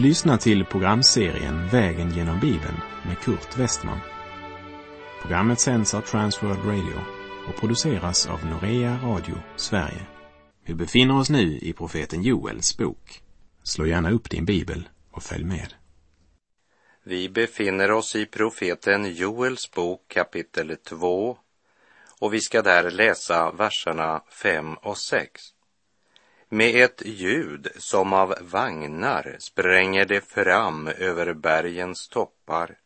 Du lyssnar till programserien Vägen genom Bibeln med Kurt Westman. Programmet sänds av Transworld Radio och produceras av Norea Radio Sverige. Vi befinner oss nu i profeten Joels bok. Slå gärna upp din bibel och följ med. Vi befinner oss i profeten Joels bok kapitel 2 och vi ska där läsa verserna 5 och 6. Med ett ljud som av vagnar spränger det fram över bergens toppar.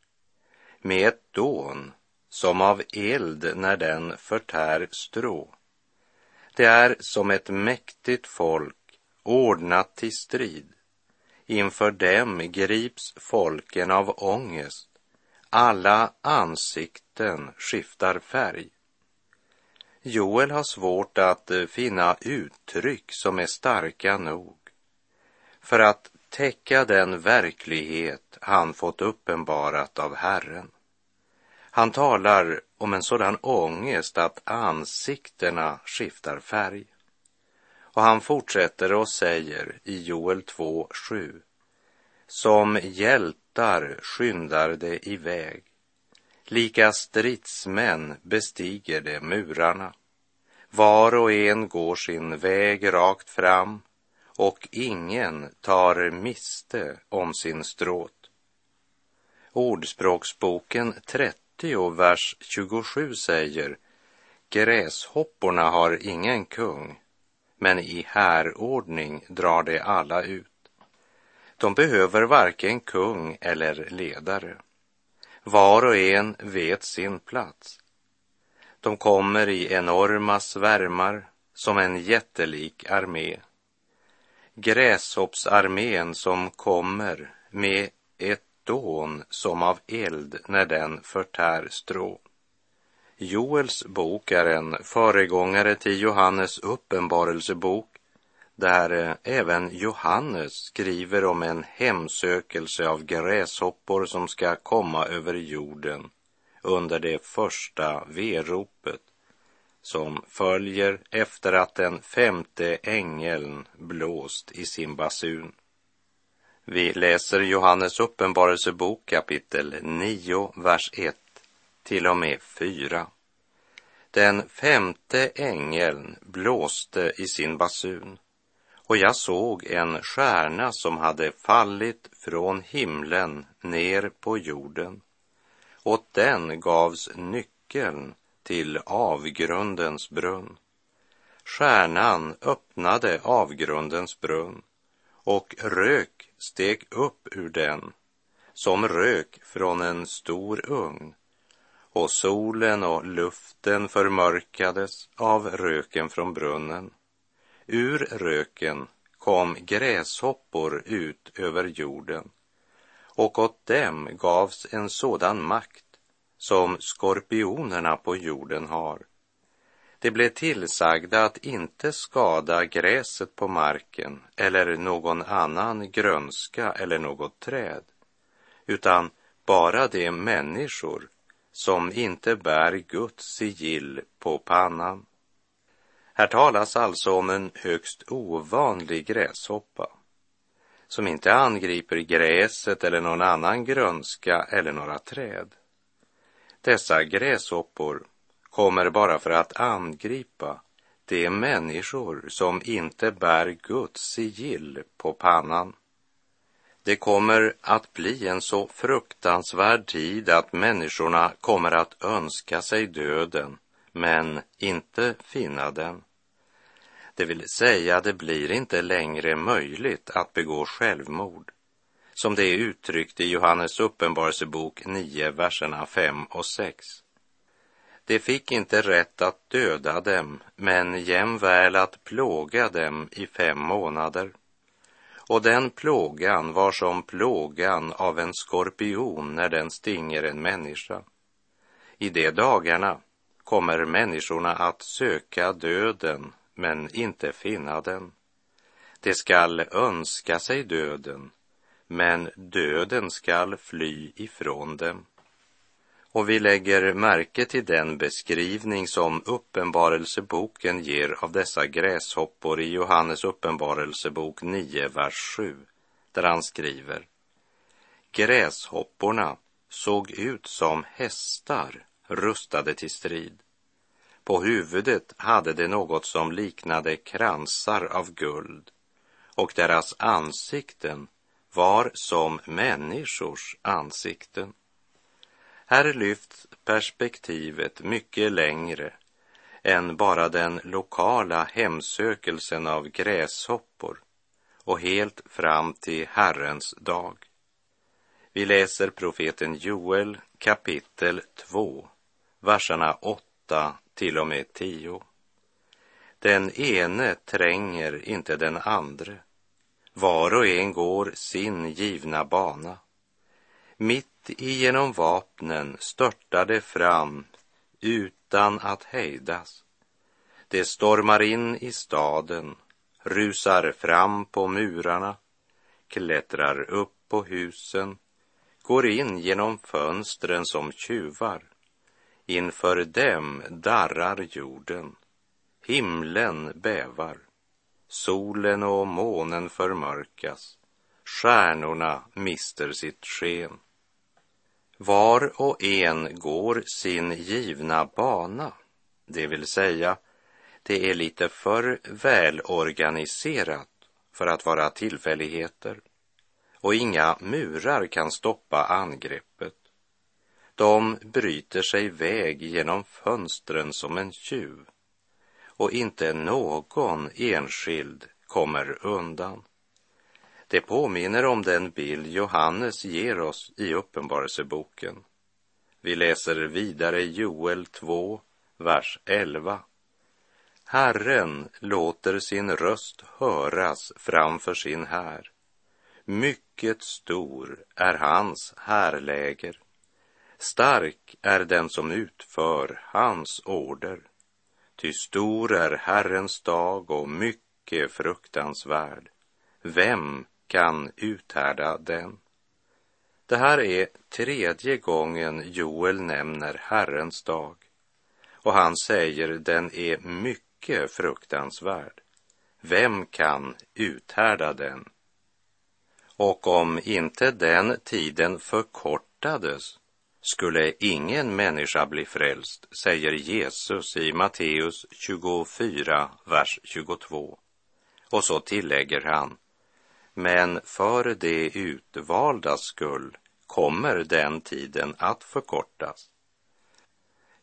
Med ett dån som av eld när den förtär strå. Det är som ett mäktigt folk ordnat till strid. Inför dem grips folken av ångest. Alla ansikten skiftar färg. Joel har svårt att eh, finna uttryck som är starka nog för att täcka den verklighet han fått uppenbarat av Herren. Han talar om en sådan ångest att ansiktena skiftar färg. Och han fortsätter och säger i Joel 2.7 Som hjältar skyndar det iväg Lika stridsmän bestiger de murarna. Var och en går sin väg rakt fram och ingen tar miste om sin stråt. Ordspråksboken 30, vers 27 säger Gräshopporna har ingen kung, men i härordning drar de alla ut. De behöver varken kung eller ledare. Var och en vet sin plats. De kommer i enorma svärmar som en jättelik armé. Gräshoppsarmén som kommer med ett dån som av eld när den förtär strå. Joels bok är en föregångare till Johannes uppenbarelsebok där eh, även Johannes skriver om en hemsökelse av gräshoppor som ska komma över jorden under det första veropet som följer efter att den femte ängeln blåst i sin basun. Vi läser Johannes uppenbarelsebok kapitel 9, vers 1 till och med 4. Den femte ängeln blåste i sin basun och jag såg en stjärna som hade fallit från himlen ner på jorden. Åt den gavs nyckeln till avgrundens brunn. Stjärnan öppnade avgrundens brunn och rök steg upp ur den som rök från en stor ugn och solen och luften förmörkades av röken från brunnen Ur röken kom gräshoppor ut över jorden och åt dem gavs en sådan makt som skorpionerna på jorden har. De blev tillsagda att inte skada gräset på marken eller någon annan grönska eller något träd, utan bara de människor som inte bär Guds sigill på pannan. Här talas alltså om en högst ovanlig gräshoppa som inte angriper gräset eller någon annan grönska eller några träd. Dessa gräshoppor kommer bara för att angripa de människor som inte bär Guds sigill på pannan. Det kommer att bli en så fruktansvärd tid att människorna kommer att önska sig döden men inte finna den. Det vill säga, det blir inte längre möjligt att begå självmord, som det är uttryckt i Johannes uppenbarelsebok 9, verserna 5 och 6. Det fick inte rätt att döda dem, men jämväl att plåga dem i fem månader. Och den plågan var som plågan av en skorpion när den stinger en människa. I de dagarna kommer människorna att söka döden men inte finna den. De skall önska sig döden, men döden skall fly ifrån dem. Och vi lägger märke till den beskrivning som Uppenbarelseboken ger av dessa gräshoppor i Johannes uppenbarelsebok 9, vers 7, där han skriver Gräshopporna såg ut som hästar rustade till strid. På huvudet hade de något som liknade kransar av guld och deras ansikten var som människors ansikten. Här lyfts perspektivet mycket längre än bara den lokala hemsökelsen av gräshoppor och helt fram till Herrens dag. Vi läser profeten Joel kapitel 2, verserna 8 till och med 10. Den ene tränger inte den andre. Var och en går sin givna bana. Mitt igenom vapnen störtade fram utan att hejdas. Det stormar in i staden, rusar fram på murarna, klättrar upp på husen, går in genom fönstren som tjuvar. Inför dem darrar jorden, himlen bävar, solen och månen förmörkas, stjärnorna mister sitt sken. Var och en går sin givna bana, det vill säga, det är lite för välorganiserat för att vara tillfälligheter och inga murar kan stoppa angreppet. De bryter sig väg genom fönstren som en tjuv och inte någon enskild kommer undan. Det påminner om den bild Johannes ger oss i Uppenbarelseboken. Vi läser vidare Joel 2, vers 11. Herren låter sin röst höras framför sin här. Mycket stor är hans härläger. Stark är den som utför hans order. Ty stor är Herrens dag och mycket fruktansvärd. Vem kan uthärda den? Det här är tredje gången Joel nämner Herrens dag och han säger den är mycket fruktansvärd. Vem kan uthärda den? Och om inte den tiden förkortades skulle ingen människa bli frälst, säger Jesus i Matteus 24, vers 22. Och så tillägger han, men för de utvaldas skull kommer den tiden att förkortas.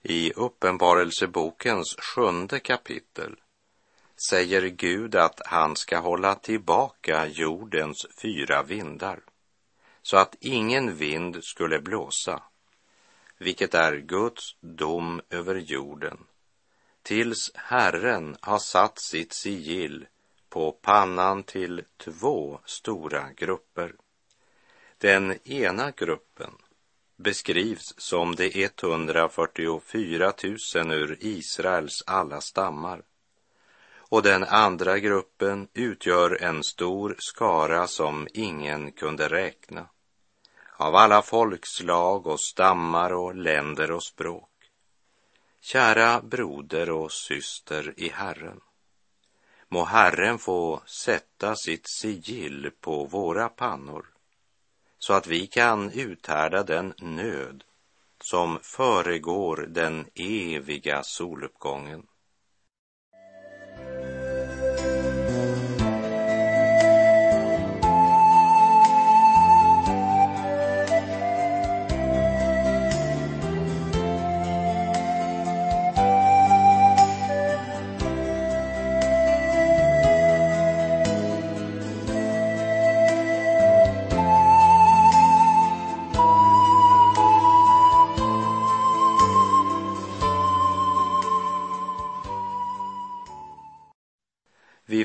I Uppenbarelsebokens sjunde kapitel säger Gud att han ska hålla tillbaka jordens fyra vindar så att ingen vind skulle blåsa, vilket är Guds dom över jorden, tills Herren har satt sitt sigill på pannan till två stora grupper. Den ena gruppen beskrivs som de 144 000 ur Israels alla stammar. Och den andra gruppen utgör en stor skara som ingen kunde räkna av alla folkslag och stammar och länder och språk. Kära broder och syster i Herren. Må Herren få sätta sitt sigill på våra pannor så att vi kan uthärda den nöd som föregår den eviga soluppgången.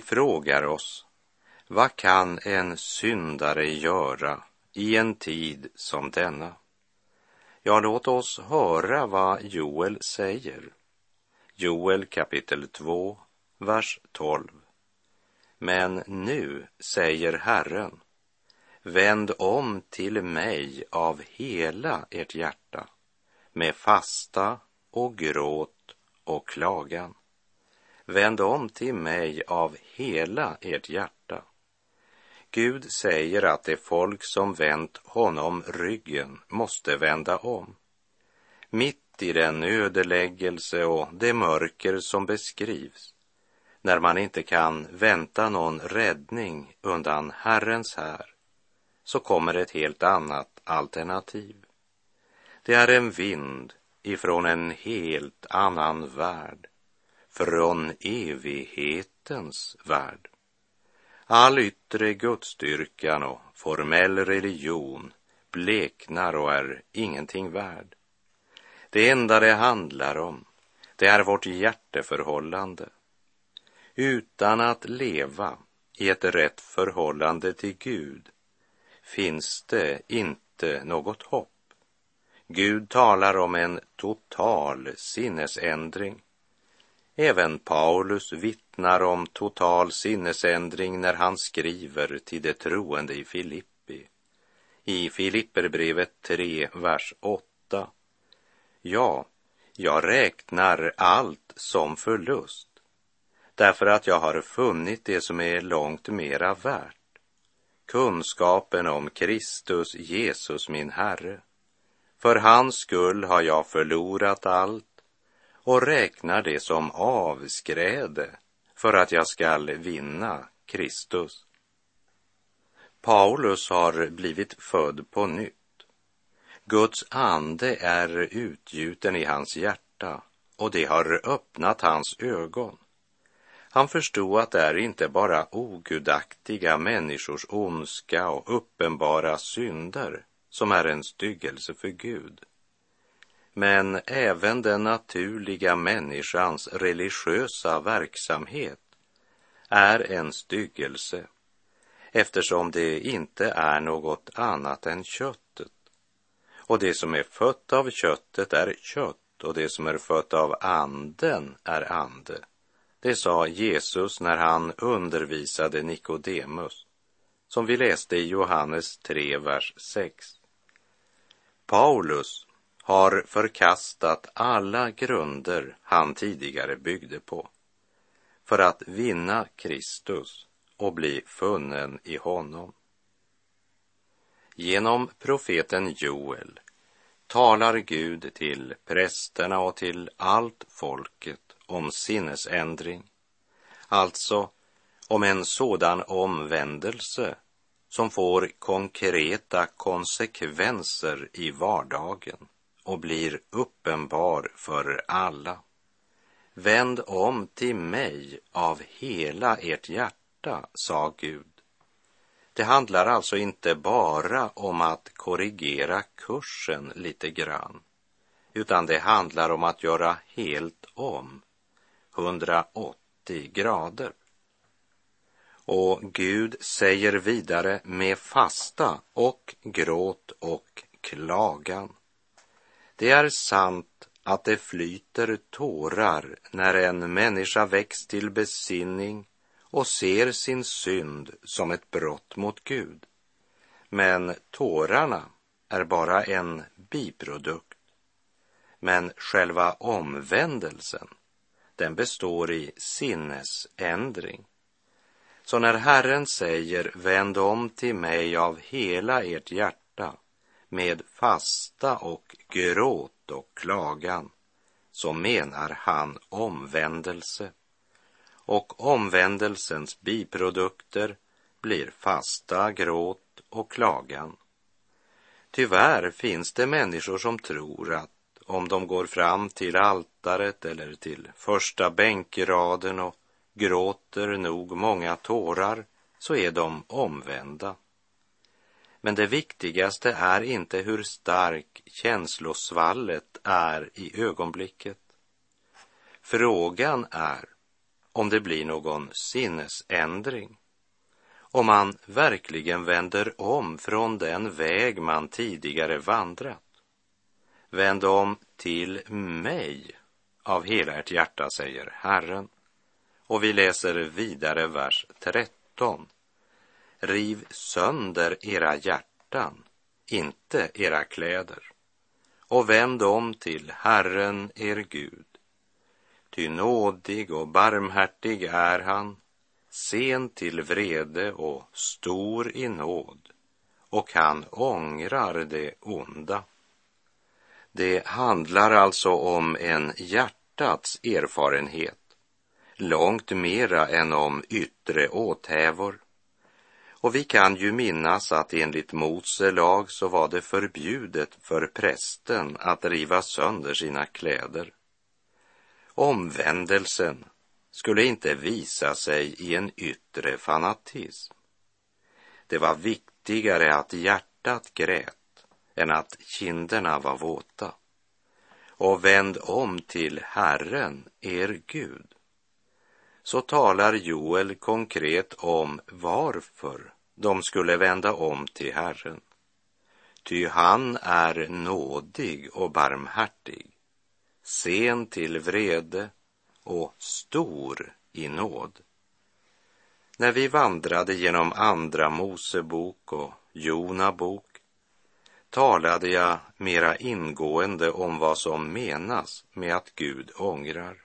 Frågar oss, vad kan en syndare göra i en tid som denna? Ja, låt oss höra vad Joel säger. Joel kapitel 2, vers 12. Men nu, säger Herren, vänd om till mig av hela ert hjärta med fasta och gråt och klagan Vänd om till mig av hela ert hjärta. Gud säger att det folk som vänt honom ryggen måste vända om. Mitt i den ödeläggelse och det mörker som beskrivs, när man inte kan vänta någon räddning undan Herrens här, så kommer ett helt annat alternativ. Det är en vind ifrån en helt annan värld, från evighetens värld. All yttre gudstyrkan och formell religion bleknar och är ingenting värd. Det enda det handlar om, det är vårt hjärteförhållande. Utan att leva i ett rätt förhållande till Gud finns det inte något hopp. Gud talar om en total sinnesändring. Även Paulus vittnar om total sinnesändring när han skriver till de troende i Filippi. I Filipperbrevet 3, vers 8. Ja, jag räknar allt som förlust därför att jag har funnit det som är långt mera värt. Kunskapen om Kristus Jesus min Herre. För hans skull har jag förlorat allt och räknar det som avskräde för att jag skall vinna Kristus. Paulus har blivit född på nytt. Guds ande är utgjuten i hans hjärta och det har öppnat hans ögon. Han förstod att det är inte bara ogudaktiga människors ondska och uppenbara synder som är en styggelse för Gud. Men även den naturliga människans religiösa verksamhet är en styggelse eftersom det inte är något annat än köttet. Och det som är fött av köttet är kött och det som är fött av anden är ande. Det sa Jesus när han undervisade Nikodemus, som vi läste i Johannes 3, vers 6. Paulus har förkastat alla grunder han tidigare byggde på för att vinna Kristus och bli funnen i honom. Genom profeten Joel talar Gud till prästerna och till allt folket om sinnesändring, alltså om en sådan omvändelse som får konkreta konsekvenser i vardagen och blir uppenbar för alla. Vänd om till mig av hela ert hjärta, sa Gud. Det handlar alltså inte bara om att korrigera kursen lite grann, utan det handlar om att göra helt om, 180 grader. Och Gud säger vidare med fasta och gråt och klagan. Det är sant att det flyter tårar när en människa väcks till besinning och ser sin synd som ett brott mot Gud. Men tårarna är bara en biprodukt. Men själva omvändelsen, den består i sinnesändring. Så när Herren säger vänd om till mig av hela ert hjärta med fasta och gråt och klagan så menar han omvändelse. Och omvändelsens biprodukter blir fasta, gråt och klagan. Tyvärr finns det människor som tror att om de går fram till altaret eller till första bänkraden och gråter nog många tårar så är de omvända. Men det viktigaste är inte hur stark känslosvallet är i ögonblicket. Frågan är om det blir någon sinnesändring. Om man verkligen vänder om från den väg man tidigare vandrat. Vänd om till mig av hela ert hjärta, säger Herren. Och vi läser vidare vers 13. Riv sönder era hjärtan, inte era kläder, och vänd om till Herren er Gud. Ty nådig och barmhärtig är han, sen till vrede och stor i nåd och han ångrar det onda. Det handlar alltså om en hjärtats erfarenhet, långt mera än om yttre åthävor. Och vi kan ju minnas att enligt Mose lag så var det förbjudet för prästen att riva sönder sina kläder. Omvändelsen skulle inte visa sig i en yttre fanatism. Det var viktigare att hjärtat grät än att kinderna var våta. Och vänd om till Herren, er Gud. Så talar Joel konkret om varför de skulle vända om till Herren. Ty han är nådig och barmhärtig, sen till vrede och stor i nåd. När vi vandrade genom Andra Mosebok och Jona bok talade jag mera ingående om vad som menas med att Gud ångrar.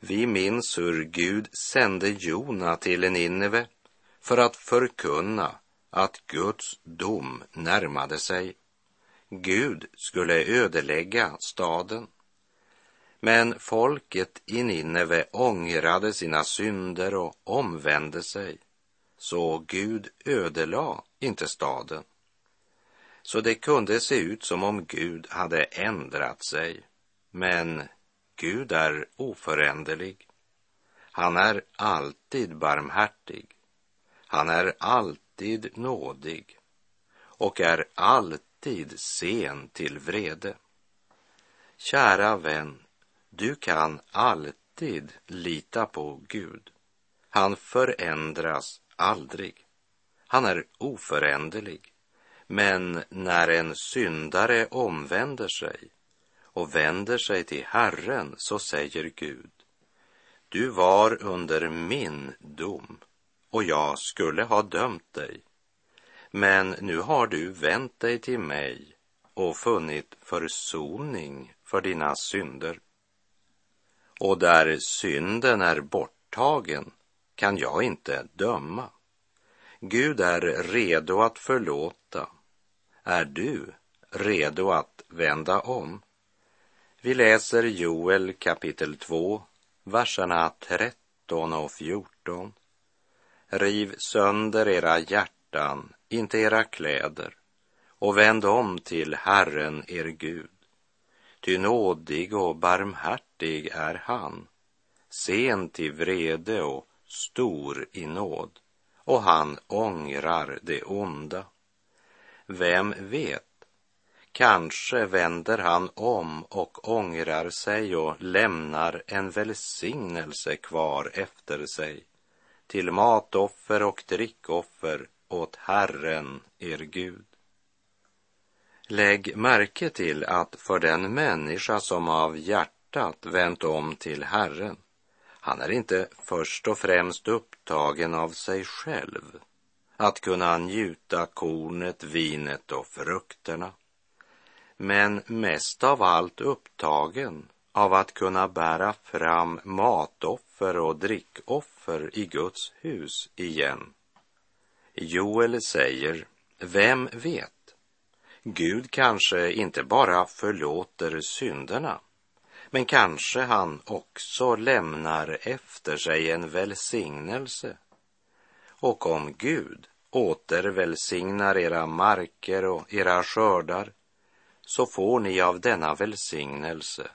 Vi minns hur Gud sände Jona till en Nineve för att förkunna att Guds dom närmade sig. Gud skulle ödelägga staden. Men folket i Nineve ångrade sina synder och omvände sig, så Gud ödelade inte staden. Så det kunde se ut som om Gud hade ändrat sig, men Gud är oföränderlig. Han är alltid barmhärtig. Han är alltid nådig och är alltid sen till vrede. Kära vän, du kan alltid lita på Gud. Han förändras aldrig. Han är oföränderlig. Men när en syndare omvänder sig och vänder sig till Herren så säger Gud, du var under min dom och jag skulle ha dömt dig. Men nu har du vänt dig till mig och funnit försoning för dina synder. Och där synden är borttagen kan jag inte döma. Gud är redo att förlåta. Är du redo att vända om? Vi läser Joel kapitel 2, verserna 13 och 14. Riv sönder era hjärtan, inte era kläder, och vänd om till Herren er Gud. Ty nådig och barmhärtig är han, sen till vrede och stor i nåd, och han ångrar det onda. Vem vet, kanske vänder han om och ångrar sig och lämnar en välsignelse kvar efter sig till matoffer och drickoffer åt Herren, er Gud. Lägg märke till att för den människa som av hjärtat vänt om till Herren, han är inte först och främst upptagen av sig själv, att kunna njuta kornet, vinet och frukterna, men mest av allt upptagen av att kunna bära fram matoffer och drickoffer i Guds hus igen. Joel säger, vem vet? Gud kanske inte bara förlåter synderna, men kanske han också lämnar efter sig en välsignelse. Och om Gud återvälsignar era marker och era skördar, så får ni av denna välsignelse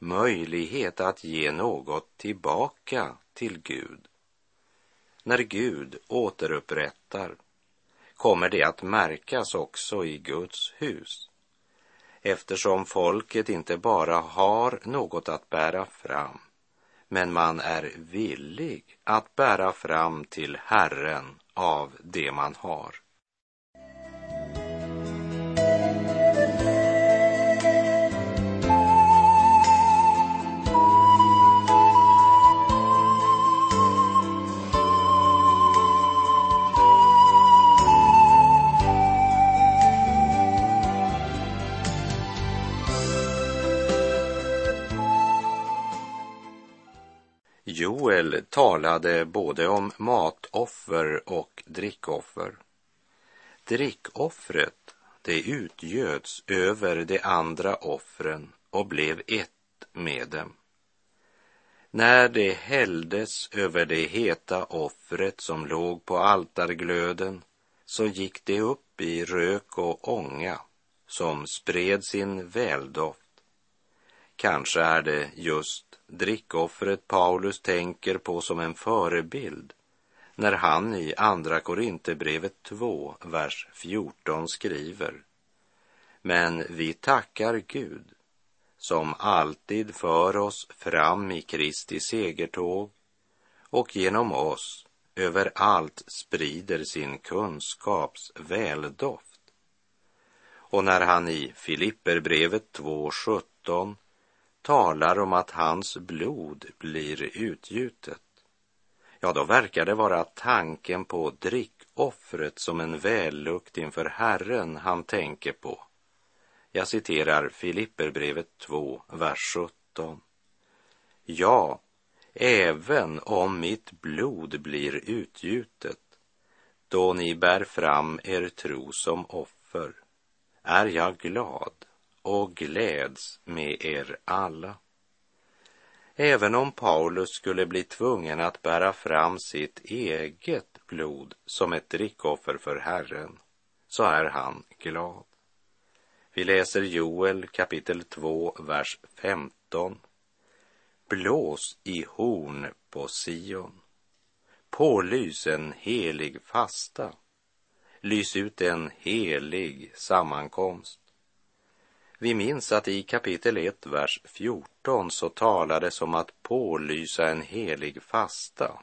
möjlighet att ge något tillbaka till Gud. När Gud återupprättar kommer det att märkas också i Guds hus eftersom folket inte bara har något att bära fram men man är villig att bära fram till Herren av det man har. Joel talade både om matoffer och drickoffer. Drickoffret, det utgöts över de andra offren och blev ett med dem. När det hälldes över det heta offret som låg på altarglöden så gick det upp i rök och ånga som spred sin väldoft. Kanske är det just drickoffret Paulus tänker på som en förebild när han i Andra Korinthierbrevet 2, vers 14 skriver Men vi tackar Gud som alltid för oss fram i Kristi segertåg och genom oss överallt sprider sin kunskaps väldoft. Och när han i Filipperbrevet 2.17 talar om att hans blod blir utgjutet, ja, då verkar det vara tanken på drickoffret som en vällukt inför Herren han tänker på. Jag citerar Filipperbrevet 2, vers 17. Ja, även om mitt blod blir utgjutet, då ni bär fram er tro som offer, är jag glad och gläds med er alla. Även om Paulus skulle bli tvungen att bära fram sitt eget blod som ett drickoffer för Herren, så är han glad. Vi läser Joel kapitel 2, vers 15. Blås i horn på Sion. Pålys en helig fasta. Lys ut en helig sammankomst. Vi minns att i kapitel 1, vers 14 så talades om att pålysa en helig fasta,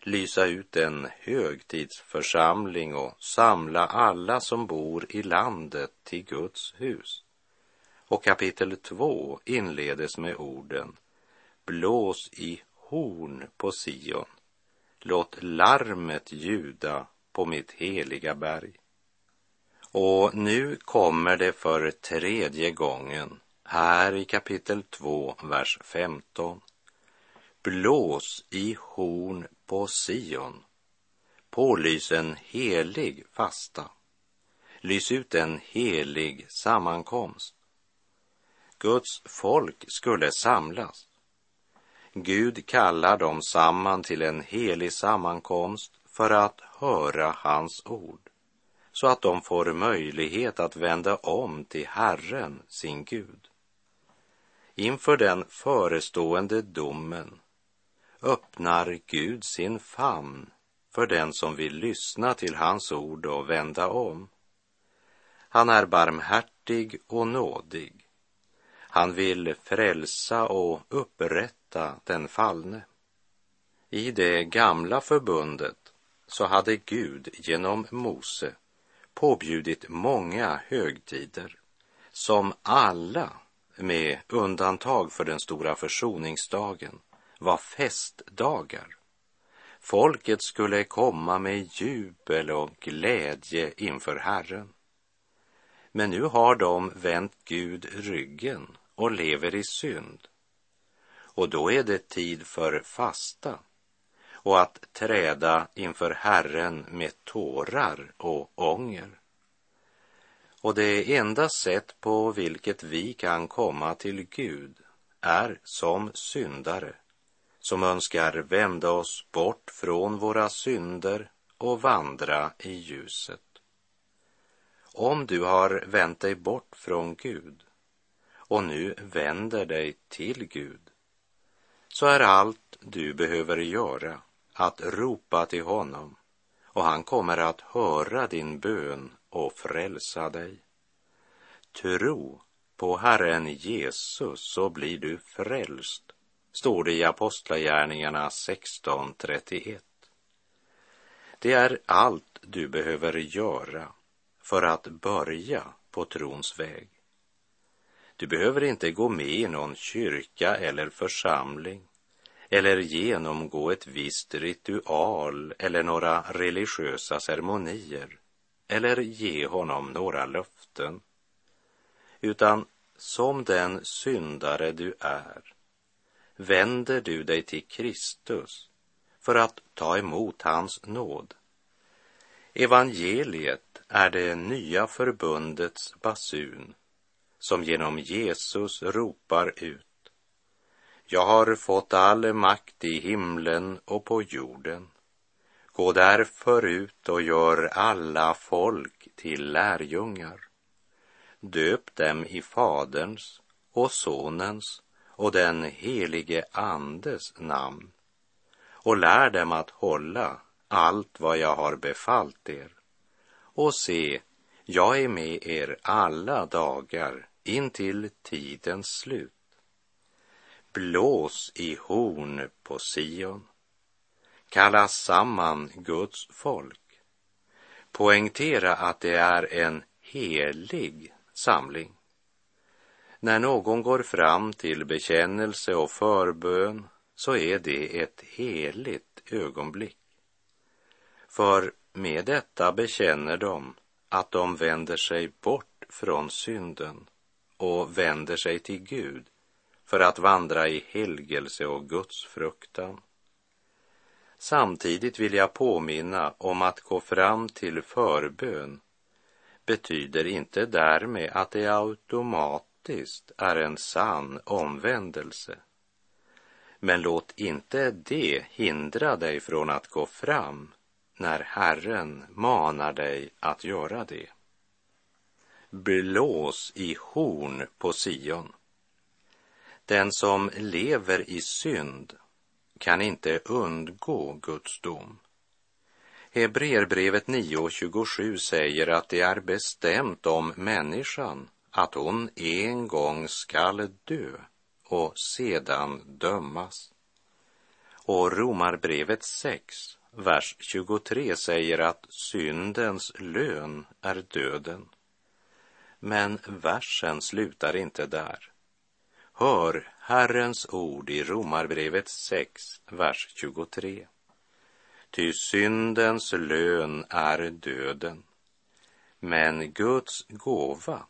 lysa ut en högtidsförsamling och samla alla som bor i landet till Guds hus. Och kapitel 2 inledes med orden Blås i horn på Sion, låt larmet ljuda på mitt heliga berg. Och nu kommer det för tredje gången här i kapitel 2, vers 15. Blås i horn på Sion. Pålys en helig fasta. Lys ut en helig sammankomst. Guds folk skulle samlas. Gud kallar dem samman till en helig sammankomst för att höra hans ord så att de får möjlighet att vända om till Herren, sin Gud. Inför den förestående domen öppnar Gud sin famn för den som vill lyssna till hans ord och vända om. Han är barmhärtig och nådig. Han vill frälsa och upprätta den fallne. I det gamla förbundet så hade Gud genom Mose påbjudit många högtider som alla, med undantag för den stora försoningsdagen, var festdagar. Folket skulle komma med jubel och glädje inför Herren. Men nu har de vänt Gud ryggen och lever i synd. Och då är det tid för fasta och att träda inför Herren med tårar och ånger. Och det enda sätt på vilket vi kan komma till Gud är som syndare som önskar vända oss bort från våra synder och vandra i ljuset. Om du har vänt dig bort från Gud och nu vänder dig till Gud så är allt du behöver göra att ropa till honom och han kommer att höra din bön och frälsa dig. Tro på Herren Jesus så blir du frälst, står det i Apostlagärningarna 16.31. Det är allt du behöver göra för att börja på trons väg. Du behöver inte gå med i någon kyrka eller församling eller genomgå ett visst ritual eller några religiösa ceremonier eller ge honom några löften. Utan som den syndare du är, vänder du dig till Kristus för att ta emot hans nåd. Evangeliet är det nya förbundets basun som genom Jesus ropar ut. Jag har fått all makt i himlen och på jorden. Gå därför ut och gör alla folk till lärjungar. Döp dem i Faderns och Sonens och den helige Andes namn och lär dem att hålla allt vad jag har befallt er. Och se, jag är med er alla dagar in till tidens slut. Blås i horn på Sion. Kalla samman Guds folk. Poängtera att det är en helig samling. När någon går fram till bekännelse och förbön så är det ett heligt ögonblick. För med detta bekänner de att de vänder sig bort från synden och vänder sig till Gud för att vandra i helgelse och Guds fruktan. Samtidigt vill jag påminna om att gå fram till förbön betyder inte därmed att det automatiskt är en sann omvändelse. Men låt inte det hindra dig från att gå fram när Herren manar dig att göra det. Blås i horn på Sion. Den som lever i synd kan inte undgå Guds dom. Hebreerbrevet 9.27 säger att det är bestämt om människan att hon en gång skall dö och sedan dömas. Och Romarbrevet 6, vers 23 säger att syndens lön är döden. Men versen slutar inte där. Hör Herrens ord i Romarbrevet 6, vers 23. Ty syndens lön är döden, men Guds gåva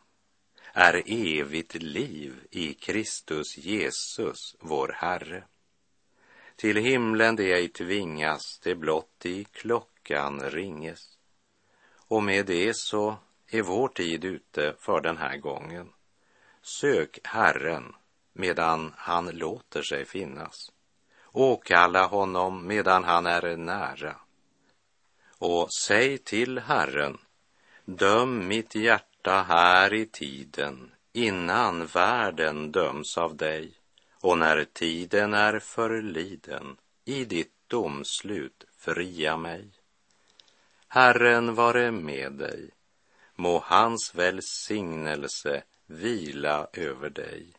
är evigt liv i Kristus Jesus, vår Herre. Till himlen det ej tvingas, det blott i klockan ringes. Och med det så är vår tid ute för den här gången. Sök Herren medan han låter sig finnas. Åkalla honom medan han är nära. Och säg till Herren, döm mitt hjärta här i tiden innan världen döms av dig och när tiden är förliden i ditt domslut fria mig. Herren vare med dig, må hans välsignelse vila över dig.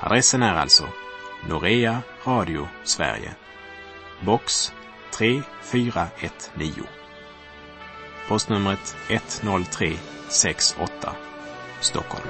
Adressen är alltså Norea Radio Sverige box 3419. Postnumret 10368 Stockholm.